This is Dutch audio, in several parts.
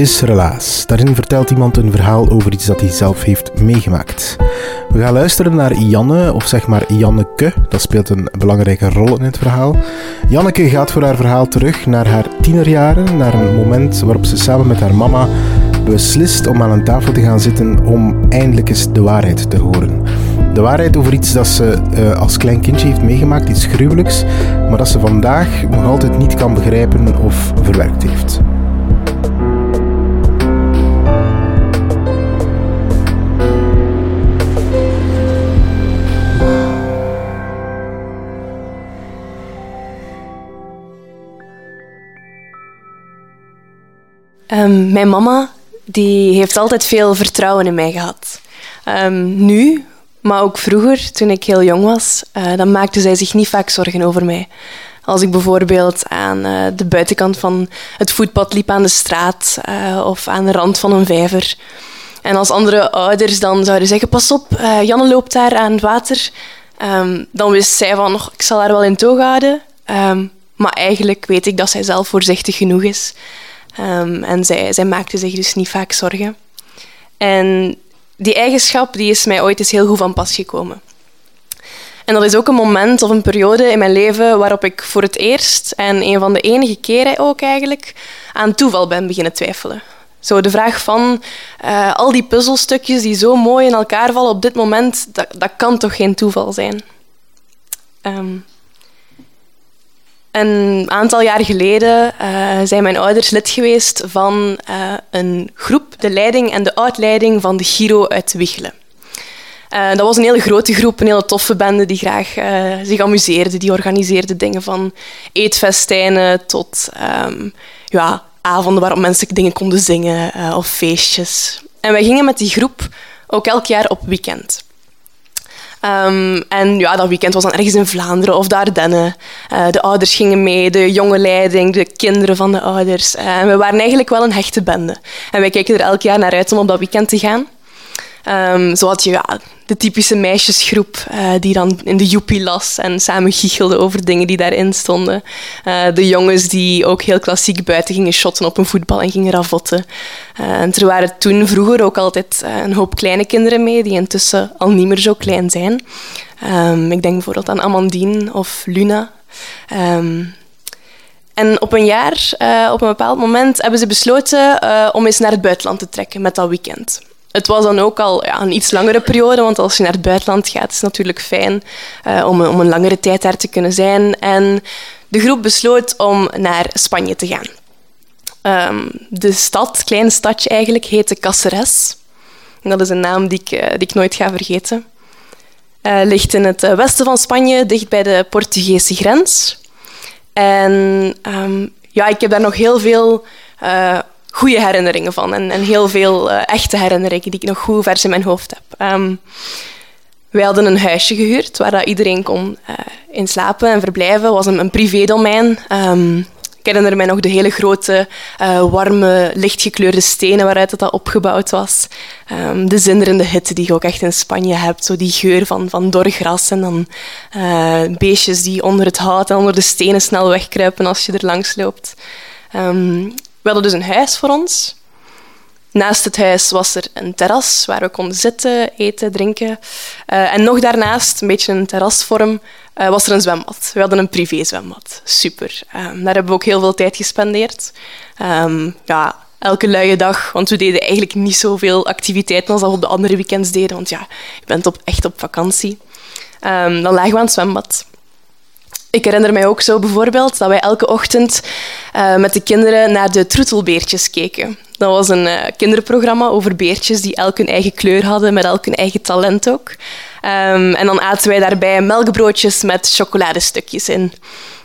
Is Relaas. Daarin vertelt iemand een verhaal over iets dat hij zelf heeft meegemaakt. We gaan luisteren naar Janne, of zeg maar Janneke. Dat speelt een belangrijke rol in het verhaal. Janneke gaat voor haar verhaal terug naar haar tienerjaren, naar een moment waarop ze samen met haar mama beslist om aan een tafel te gaan zitten om eindelijk eens de waarheid te horen. De waarheid over iets dat ze eh, als klein kindje heeft meegemaakt, iets gruwelijks, maar dat ze vandaag nog altijd niet kan begrijpen of verwerkt heeft. Ehm, mijn mama die heeft altijd veel vertrouwen in mij gehad. Ehm, nu, maar ook vroeger, toen ik heel jong was, eh, dan maakte zij zich niet vaak zorgen over mij. Als ik bijvoorbeeld aan eh, de buitenkant van het voetpad liep aan de straat eh, of aan de rand van een vijver. En als andere ouders dan zouden zeggen, pas op, Janne loopt daar aan het water. Ehm, dan wist zij van, "Och, ik zal haar wel in toog houden. Maar eigenlijk weet ik dat zij zelf voorzichtig genoeg is. Ehm, en zij, zij maakte zich dus niet vaak zorgen. En die eigenschap die is mij ooit eens heel goed van pas gekomen. En dat is ook een moment of een periode in mijn leven waarop ik voor het eerst, en een van de enige keren ook eigenlijk, aan toeval ben beginnen twijfelen. Zo de vraag van eh, al die puzzelstukjes die zo mooi in elkaar vallen op dit moment, dat, dat kan toch geen toeval zijn? Ehm, een aantal jaar geleden eh, zijn mijn ouders lid geweest van eh, een groep, de leiding en de uitleiding van de Giro uit Wichelen. Eh, dat was een hele grote groep, een hele toffe bende die graag zich amuseerde. Die organiseerde dingen van eetfestijnen tot ehm, ja, avonden waarop mensen dingen konden zingen of feestjes. En wij gingen met die groep ook elk jaar op weekend. Ehm, en ja, dat weekend was dan ergens in Vlaanderen of de Ardennen. Eh, de ouders gingen mee, de jonge leiding, de kinderen van de ouders. Eh, en we waren eigenlijk wel een hechte bende. En wij keken er elk jaar naar uit om op dat weekend te gaan. Ehm, zo had je ja, de typische meisjesgroep eh, die dan in de joepie las en samen giechelde over dingen die daarin stonden. Eh, de jongens die ook heel klassiek buiten gingen shotten op een voetbal en gingen ravotten. Eh, er waren toen vroeger ook altijd een hoop kleine kinderen mee, die intussen al niet meer zo klein zijn. Ehm, ik denk bijvoorbeeld aan Amandine of Luna. Ehm, en op een jaar, op een bepaald moment, hebben ze besloten om eens naar het buitenland te trekken met dat weekend. Het was dan ook al ja, een iets langere periode, want als je naar het buitenland gaat, is het natuurlijk fijn eh, om, een- om een langere tijd daar te kunnen zijn. En de groep besloot om naar Spanje te gaan. Ehm, de stad, het kleine stadje eigenlijk, heette Cáceres. En dat is een naam die ik, eh, die ik nooit ga vergeten. Eh, ligt in het westen van Spanje, dicht bij de Portugese grens. En ehm, ja, ik heb daar nog heel veel goede herinneringen van. En, en heel veel eh, echte herinneringen die ik nog goed vers in mijn hoofd heb. Ehm, wij hadden een huisje gehuurd waar dat iedereen kon eh, in slapen en verblijven. Was een, een privédomein. Ehm, ik herinner mij nog de hele grote, eh, warme, lichtgekleurde stenen waaruit het dat opgebouwd was. Ehm, de zinderende hitte die je ook echt in Spanje hebt. Zo die geur van, van dor gras en dan beestjes die onder het hout en onder de stenen snel wegkruipen als je er langs loopt. We hadden dus een huis voor ons. Naast het huis was er een terras waar we konden zitten, eten, drinken. Eh, en nog daarnaast, een beetje een terrasvorm, eh, was er een zwembad. We hadden een privézwembad. Super. Ehm, daar hebben we ook heel veel tijd gespendeerd. Ehm, ja, elke luie dag. Want we deden eigenlijk niet zoveel activiteiten als dat we op de andere weekends deden. Want ja, je bent op, echt op vakantie. Ehm, dan lagen we aan het zwembad. Ik herinner mij ook zo bijvoorbeeld dat wij elke ochtend uh, met de kinderen naar de troetelbeertjes keken. Dat was een uh, kinderprogramma over beertjes die elk hun eigen kleur hadden, met elk hun eigen talent ook. Um, en dan aten wij daarbij melkbroodjes met chocoladestukjes in.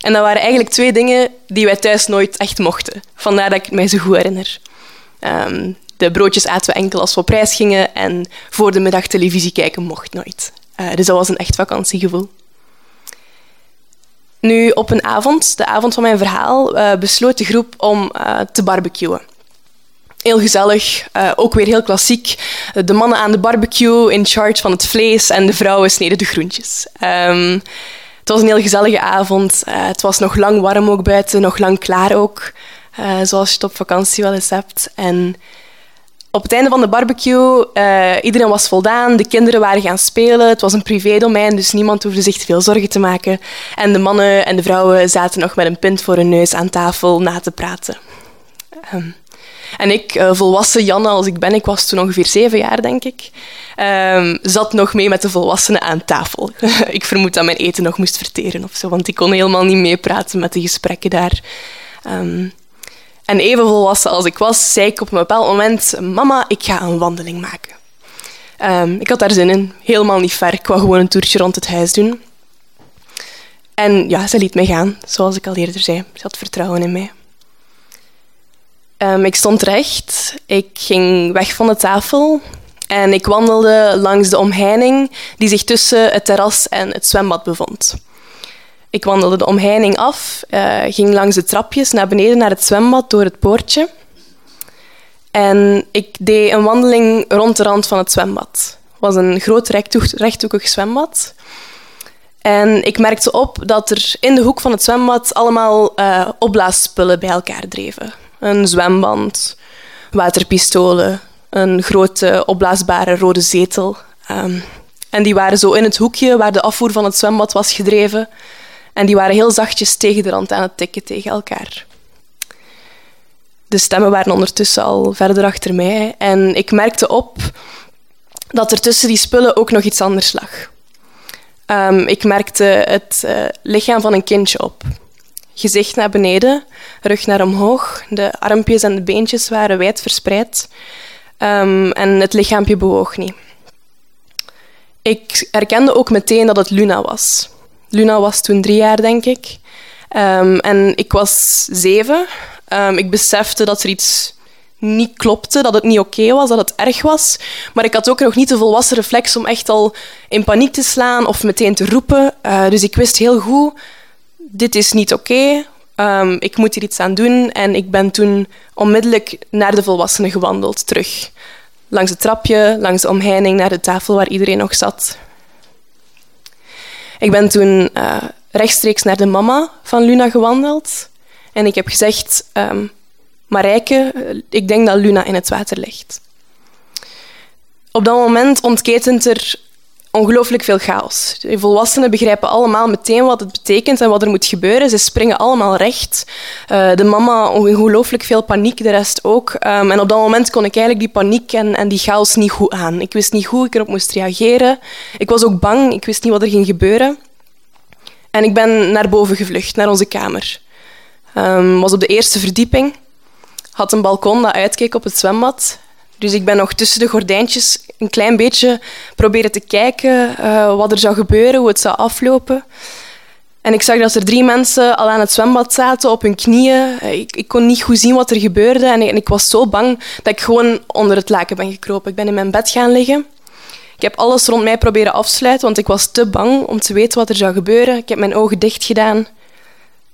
En dat waren eigenlijk twee dingen die wij thuis nooit echt mochten. Vandaar dat ik het mij zo goed herinner. Um, de broodjes aten we enkel als we op reis gingen en voor de middag televisie kijken mocht nooit. Uh, dus dat was een echt vakantiegevoel. Nu, op een avond, de avond van mijn verhaal, uh, besloot de groep om uh, te barbecuen. Heel gezellig, uh, ook weer heel klassiek. De mannen aan de barbecue in charge van het vlees en de vrouwen sneden de groentjes. Um, het was een heel gezellige avond. het was nog lang warm ook buiten, nog lang klaar ook. zoals je het op vakantie wel eens hebt. En op het einde van de barbecue, uh, iedereen was voldaan, de kinderen waren gaan spelen. Het was een privédomein, dus niemand hoefde zich te veel zorgen te maken. En de mannen en de vrouwen zaten nog met een pint voor hun neus aan tafel na te praten. Um, en ik, uh, volwassen Janne als ik ben, ik was toen ongeveer zeven jaar, denk ik, um, zat nog mee met de volwassenen aan tafel. ik vermoed dat mijn eten nog moest verteren of zo, want ik kon helemaal niet meepraten met de gesprekken daar. Um, en even volwassen als ik was, zei ik op een bepaald moment: Mama, ik ga een wandeling maken. Um, ik had daar zin in, helemaal niet ver. Ik wou gewoon een toertje rond het huis doen. En ja, ze liet mij gaan, zoals ik al eerder zei. Ze had vertrouwen in mij. Um, ik stond recht, ik ging weg van de tafel en ik wandelde langs de omheining die zich tussen het terras en het zwembad bevond. Ik wandelde de omheining af, uh, ging langs de trapjes naar beneden naar het zwembad door het poortje. En ik deed een wandeling rond de rand van het zwembad. Het was een groot rechthoekig zwembad. En ik merkte op dat er in de hoek van het zwembad allemaal uh, opblaasspullen bij elkaar dreven. Een zwemband, waterpistolen, een grote opblaasbare rode zetel. Um, en die waren zo in het hoekje waar de afvoer van het zwembad was gedreven. En die waren heel zachtjes tegen de rand aan het tikken tegen elkaar. De stemmen waren ondertussen al verder achter mij en ik merkte op dat er tussen die spullen ook nog iets anders lag. Um, ik merkte het uh, lichaam van een kindje op. Gezicht naar beneden, rug naar omhoog. De armpjes en de beentjes waren wijd verspreid. Um, en het lichaampje bewoog niet. Ik herkende ook meteen dat het Luna was. Luna was toen drie jaar, denk ik. Um, en ik was zeven. Um, ik besefte dat er iets niet klopte, dat het niet oké was, dat het erg was. Maar ik had ook nog niet de volwassen reflex om echt al in paniek te slaan of meteen te roepen. Uh, dus ik wist heel goed, dit is niet oké. Um, ik moet hier iets aan doen. En ik ben toen onmiddellijk naar de volwassenen gewandeld, terug. Langs het trapje, langs de omheining, naar de tafel waar iedereen nog zat. Ik ben toen uh, rechtstreeks naar de mama van Luna gewandeld. En ik heb gezegd, um, Marijke, ik denk dat Luna in het water ligt. Op dat moment ontketent er ongelooflijk veel chaos. De volwassenen begrijpen allemaal meteen wat het betekent en wat er moet gebeuren. Ze springen allemaal recht. Uh, de mama ongelooflijk veel paniek, de rest ook. Um, en op dat moment kon ik eigenlijk die paniek en, en die chaos niet goed aan. Ik wist niet hoe ik erop moest reageren. Ik was ook bang. Ik wist niet wat er ging gebeuren. En ik ben naar boven gevlucht, naar onze kamer. Um, was op de eerste verdieping. Had een balkon dat uitkeek op het zwembad. Dus ik ben nog tussen de gordijntjes een klein beetje proberen te kijken uh, wat er zou gebeuren, hoe het zou aflopen. En ik zag dat er drie mensen al aan het zwembad zaten op hun knieën. Ik, ik kon niet goed zien wat er gebeurde en ik, en ik, was zo bang dat ik gewoon onder het laken ben gekropen. Ik ben in mijn bed gaan liggen. Ik heb alles rond mij proberen afsluiten, want ik was te bang om te weten wat er zou gebeuren. Ik heb mijn ogen dicht gedaan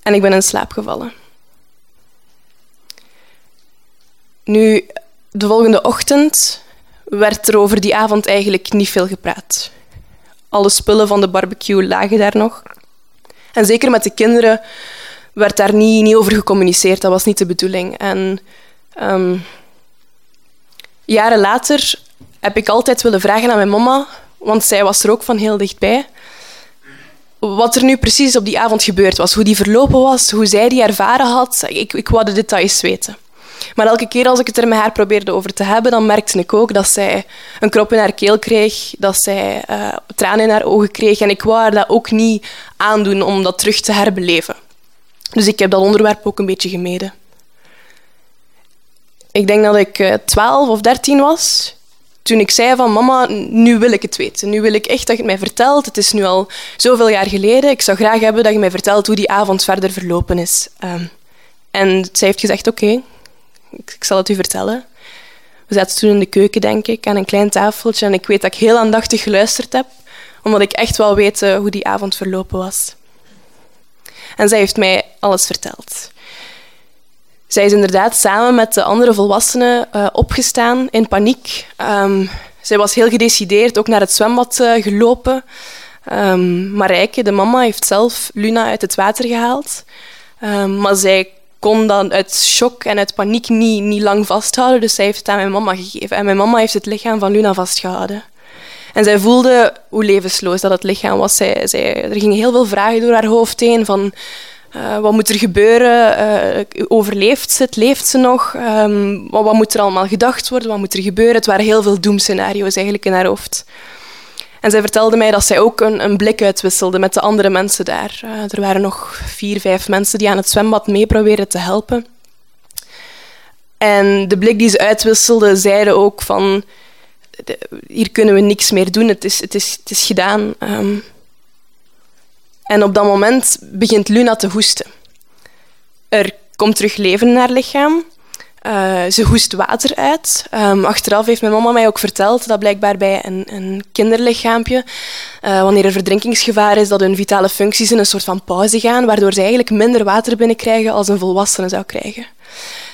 en ik ben in slaap gevallen. Nu, de volgende ochtend werd er over die avond eigenlijk niet veel gepraat. Alle spullen van de barbecue lagen daar nog. En zeker met de kinderen werd daar niet, niet over gecommuniceerd. Dat was niet de bedoeling. En um, jaren later heb ik altijd willen vragen aan mijn mama, want zij was er ook van heel dichtbij, wat er nu precies op die avond gebeurd was. Hoe die verlopen was, hoe zij die ervaren had. Ik, ik wou de details weten. Maar elke keer als ik het er met haar probeerde over te hebben, dan merkte ik ook dat zij een krop in haar keel kreeg, dat zij uh, tranen in haar ogen kreeg. En ik wou haar dat ook niet aandoen om dat terug te herbeleven. Dus ik heb dat onderwerp ook een beetje gemeden. Ik denk dat ik 12 of 13 was toen ik zei van mama, nu wil ik het weten. Nu wil ik echt dat je het mij vertelt. Het is nu al zoveel jaar geleden. Ik zou graag hebben dat je mij vertelt hoe die avond verder verlopen is. Um, en zij heeft gezegd, oké, ik, zal het u vertellen. We zaten toen in de keuken, denk ik, aan een klein tafeltje. En ik weet dat ik heel aandachtig geluisterd heb, omdat ik echt wel weet hoe die avond verlopen was. En zij heeft mij alles verteld. Zij is inderdaad samen met de andere volwassenen uh, opgestaan in paniek. Um, zij was heel gedecideerd, ook naar het zwembad uh, gelopen. Um, Marijke, de mama, heeft zelf Luna uit het water gehaald. Um, maar zij kon dan uit shock en uit paniek niet, niet lang vasthouden, dus zij heeft het aan mijn mama gegeven. En mijn mama heeft het lichaam van Luna vastgehouden. En zij voelde hoe levensloos dat het lichaam was. Zij, zij, er gingen heel veel vragen door haar hoofd heen van... Uh, wat moet er gebeuren? Uh, overleeft ze het? Leeft ze nog? Um, wat, wat, moet er allemaal gedacht worden? Wat moet er gebeuren? Het waren heel veel doemscenario's eigenlijk in haar hoofd. En zij vertelde mij dat zij ook een, een blik uitwisselde met de andere mensen daar. Uh, er waren nog vier, vijf mensen die aan het zwembad mee probeerden te helpen. En de blik die ze uitwisselde, zeiden ook van... Hier kunnen we niks meer doen, het is, het is, het is gedaan. Um, en op dat moment begint Luna te hoesten. Er komt terug leven in haar lichaam. Uh, ze hoest water uit. Um, achteraf heeft mijn mama mij ook verteld dat blijkbaar bij een, een kinderlichaampje, uh, wanneer er verdrinkingsgevaar is, dat hun vitale functies in een soort van pauze gaan, waardoor ze eigenlijk minder water binnenkrijgen als een volwassene zou krijgen.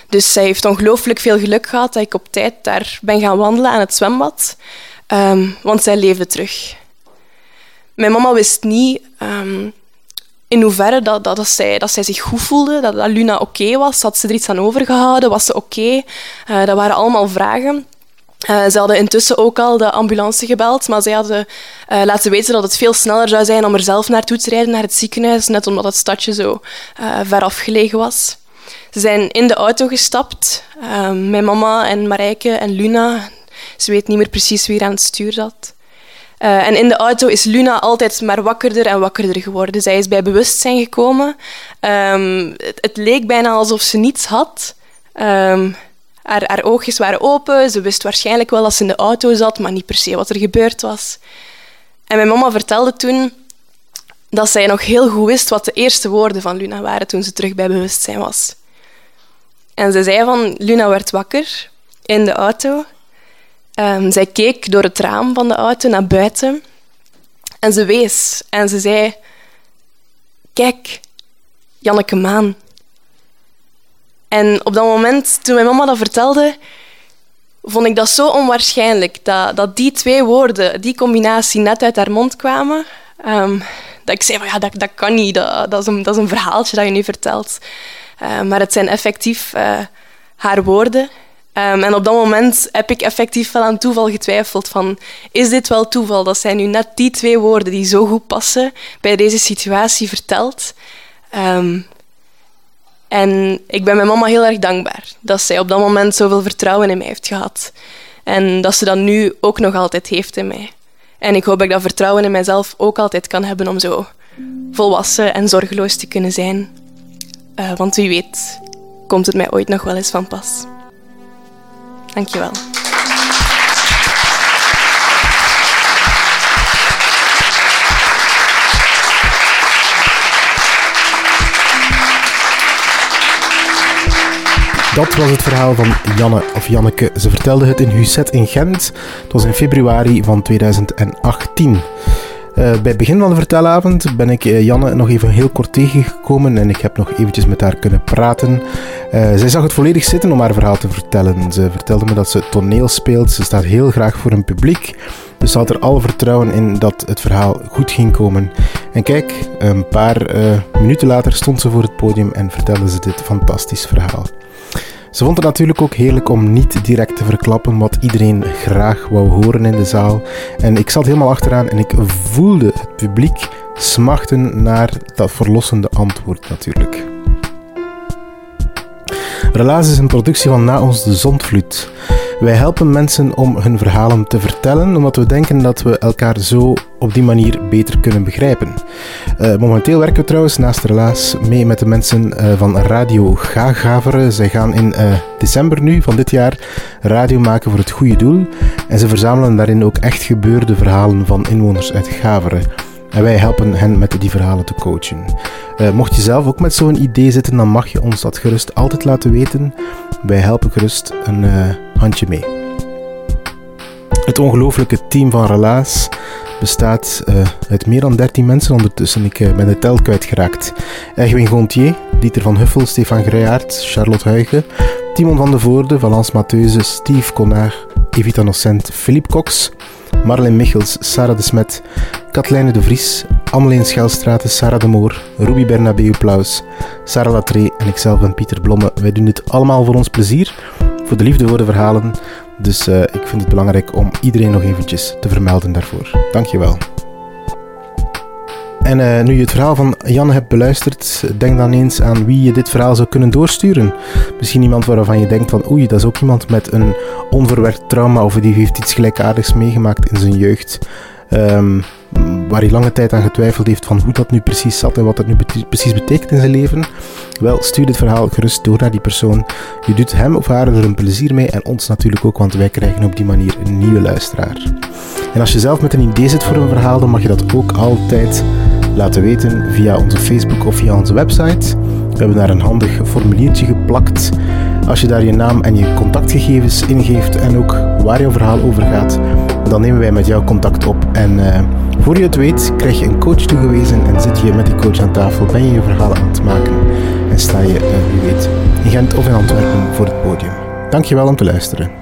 Dus zij heeft ongelooflijk veel geluk gehad dat ik op tijd daar ben gaan wandelen aan het zwembad, um, want zij leefde terug. Mijn mama wist niet um, in hoeverre dat, dat, dat, zij, dat zij zich goed voelde, dat, dat Luna oké was. Had ze er iets aan overgehouden? Was ze oké? Uh, dat waren allemaal vragen. Uh, ze hadden intussen ook al de ambulance gebeld, maar zij hadden uh, laten weten dat het veel sneller zou zijn om er zelf naartoe te rijden, naar het ziekenhuis, net omdat het stadje zo ver afgelegen was. Ze zijn in de auto gestapt, mijn mama en Marijke en Luna. Ze weet niet meer precies wie er aan het stuur zat. Uh, en in de auto is Luna altijd maar wakkerder en wakkerder geworden. Zij is bij bewustzijn gekomen. Um, het, leek bijna alsof ze niets had. Um, haar, haar, oogjes waren open. Ze wist waarschijnlijk wel dat ze in de auto zat, maar niet per se wat er gebeurd was. En mijn mama vertelde toen dat zij nog heel goed wist wat de eerste woorden van Luna waren toen ze terug bij bewustzijn was. En ze zei van, Luna werd wakker in de auto Um, zij keek door het raam van de auto naar buiten en ze wees en ze zei: Kijk, Janneke Maan. En op dat moment, toen mijn mama dat vertelde, vond ik dat zo onwaarschijnlijk dat, dat die twee woorden, die combinatie, net uit haar mond kwamen. Um, dat ik zei: van, ja, dat, dat kan niet, dat, is een, dat is een verhaaltje dat je nu vertelt. Uh, maar het zijn effectief uh, haar woorden Um, en op dat moment heb ik effectief wel aan toeval getwijfeld van is dit wel toeval dat zij nu net die twee woorden die zo goed passen bij deze situatie vertelt. Um, en ik ben mijn mama heel erg dankbaar dat zij op dat moment zoveel vertrouwen in mij heeft gehad. En dat ze dat nu ook nog altijd heeft in mij. En ik hoop dat ik dat vertrouwen in mijzelf ook altijd kan hebben om zo volwassen en zorgeloos te kunnen zijn. Uh, want wie weet komt het mij ooit nog wel eens van pas. Dankjewel. Dat was het verhaal van Janne of Janneke. Ze vertelde het in Husset in Gent. Het was in februari van 2018. Uh, bij het begin van de vertelavond ben ik uh, Janne nog even heel kort tegengekomen en ik heb nog eventjes met haar kunnen praten. Uh, zij zag het volledig zitten om haar verhaal te vertellen. Ze vertelde me dat ze toneel speelt, ze staat heel graag voor een publiek. Dus ze had er alle vertrouwen in dat het verhaal goed ging komen. En kijk, een paar minuten later stond ze voor het podium en vertelde ze dit fantastisch verhaal. Ze vond het natuurlijk ook heerlijk om niet direct te verklappen wat iedereen graag wou horen in de zaal. En ik zat helemaal achteraan en ik voelde het publiek smachten naar dat verlossende antwoord natuurlijk. Relaas is een productie van Na ons de Zondvloed. Wij helpen mensen om hun verhalen te vertellen, omdat we denken dat we elkaar zo op die manier beter kunnen begrijpen. Uh, momenteel werken we trouwens naast Relaas mee met de mensen uh, van Radio Gagaveren. Zij gaan in uh, december nu van dit jaar radio maken voor het goede doel. En ze verzamelen daarin ook echt gebeurde verhalen van inwoners uit Gaveren. En wij helpen hen met die verhalen te coachen. Uh, mocht je zelf ook met zo'n idee zitten, dan mag je ons dat gerust altijd laten weten. Wij helpen gerust een uh, handje mee. Het ongelooflijke team van Relaas bestaat uh, uit meer dan 13 mensen ondertussen. Ik ben de tel kwijtgeraakt. Erwin Gontier, Dieter van Huffel, Stefan Gruijaert, Charlotte Huigen, Timon van de Voorde, Valence Matheuze, Steve Connard, Evita Nocent, Philippe Cox, Marleen Michels, Sarah de Smet, Katlijne de Vries, Ameleen Schelstraten, Sarah de Moor, Ruby Bernabeu Plaus, Sarah Latree en ikzelf ben Pieter Blomme. Wij doen dit allemaal voor ons plezier, voor de liefde voor de verhalen. Dus uh, ik vind het belangrijk om iedereen nog eventjes te vermelden daarvoor. Dankjewel. En uh, nu je het verhaal van Jan hebt beluisterd, denk dan eens aan wie je dit verhaal zou kunnen doorsturen. Misschien iemand waarvan je denkt van oei, dat is ook iemand met een onverwerkt trauma of die heeft iets gelijkaardigs meegemaakt in zijn jeugd. Um, waar hij lange tijd aan getwijfeld heeft van hoe dat nu precies zat en wat dat nu precies betekent in zijn leven. Wel, stuur dit verhaal gerust door naar die persoon. Je doet hem of haar er een plezier mee en ons natuurlijk ook, want wij krijgen op die manier een nieuwe luisteraar. En als je zelf met een idee zit voor een verhaal, dan mag je dat ook altijd laten weten via onze Facebook of via onze website. We hebben daar een handig formuliertje geplakt. Als je daar je naam en je contactgegevens ingeeft en ook waar jouw verhaal over gaat, dan nemen wij met jou contact op. En uh, voor je het weet, krijg je een coach toegewezen en zit je met die coach aan tafel, ben je je verhaal aan het maken en sta je, uh, wie weet, in Gent of in Antwerpen voor het podium. Dankjewel om te luisteren.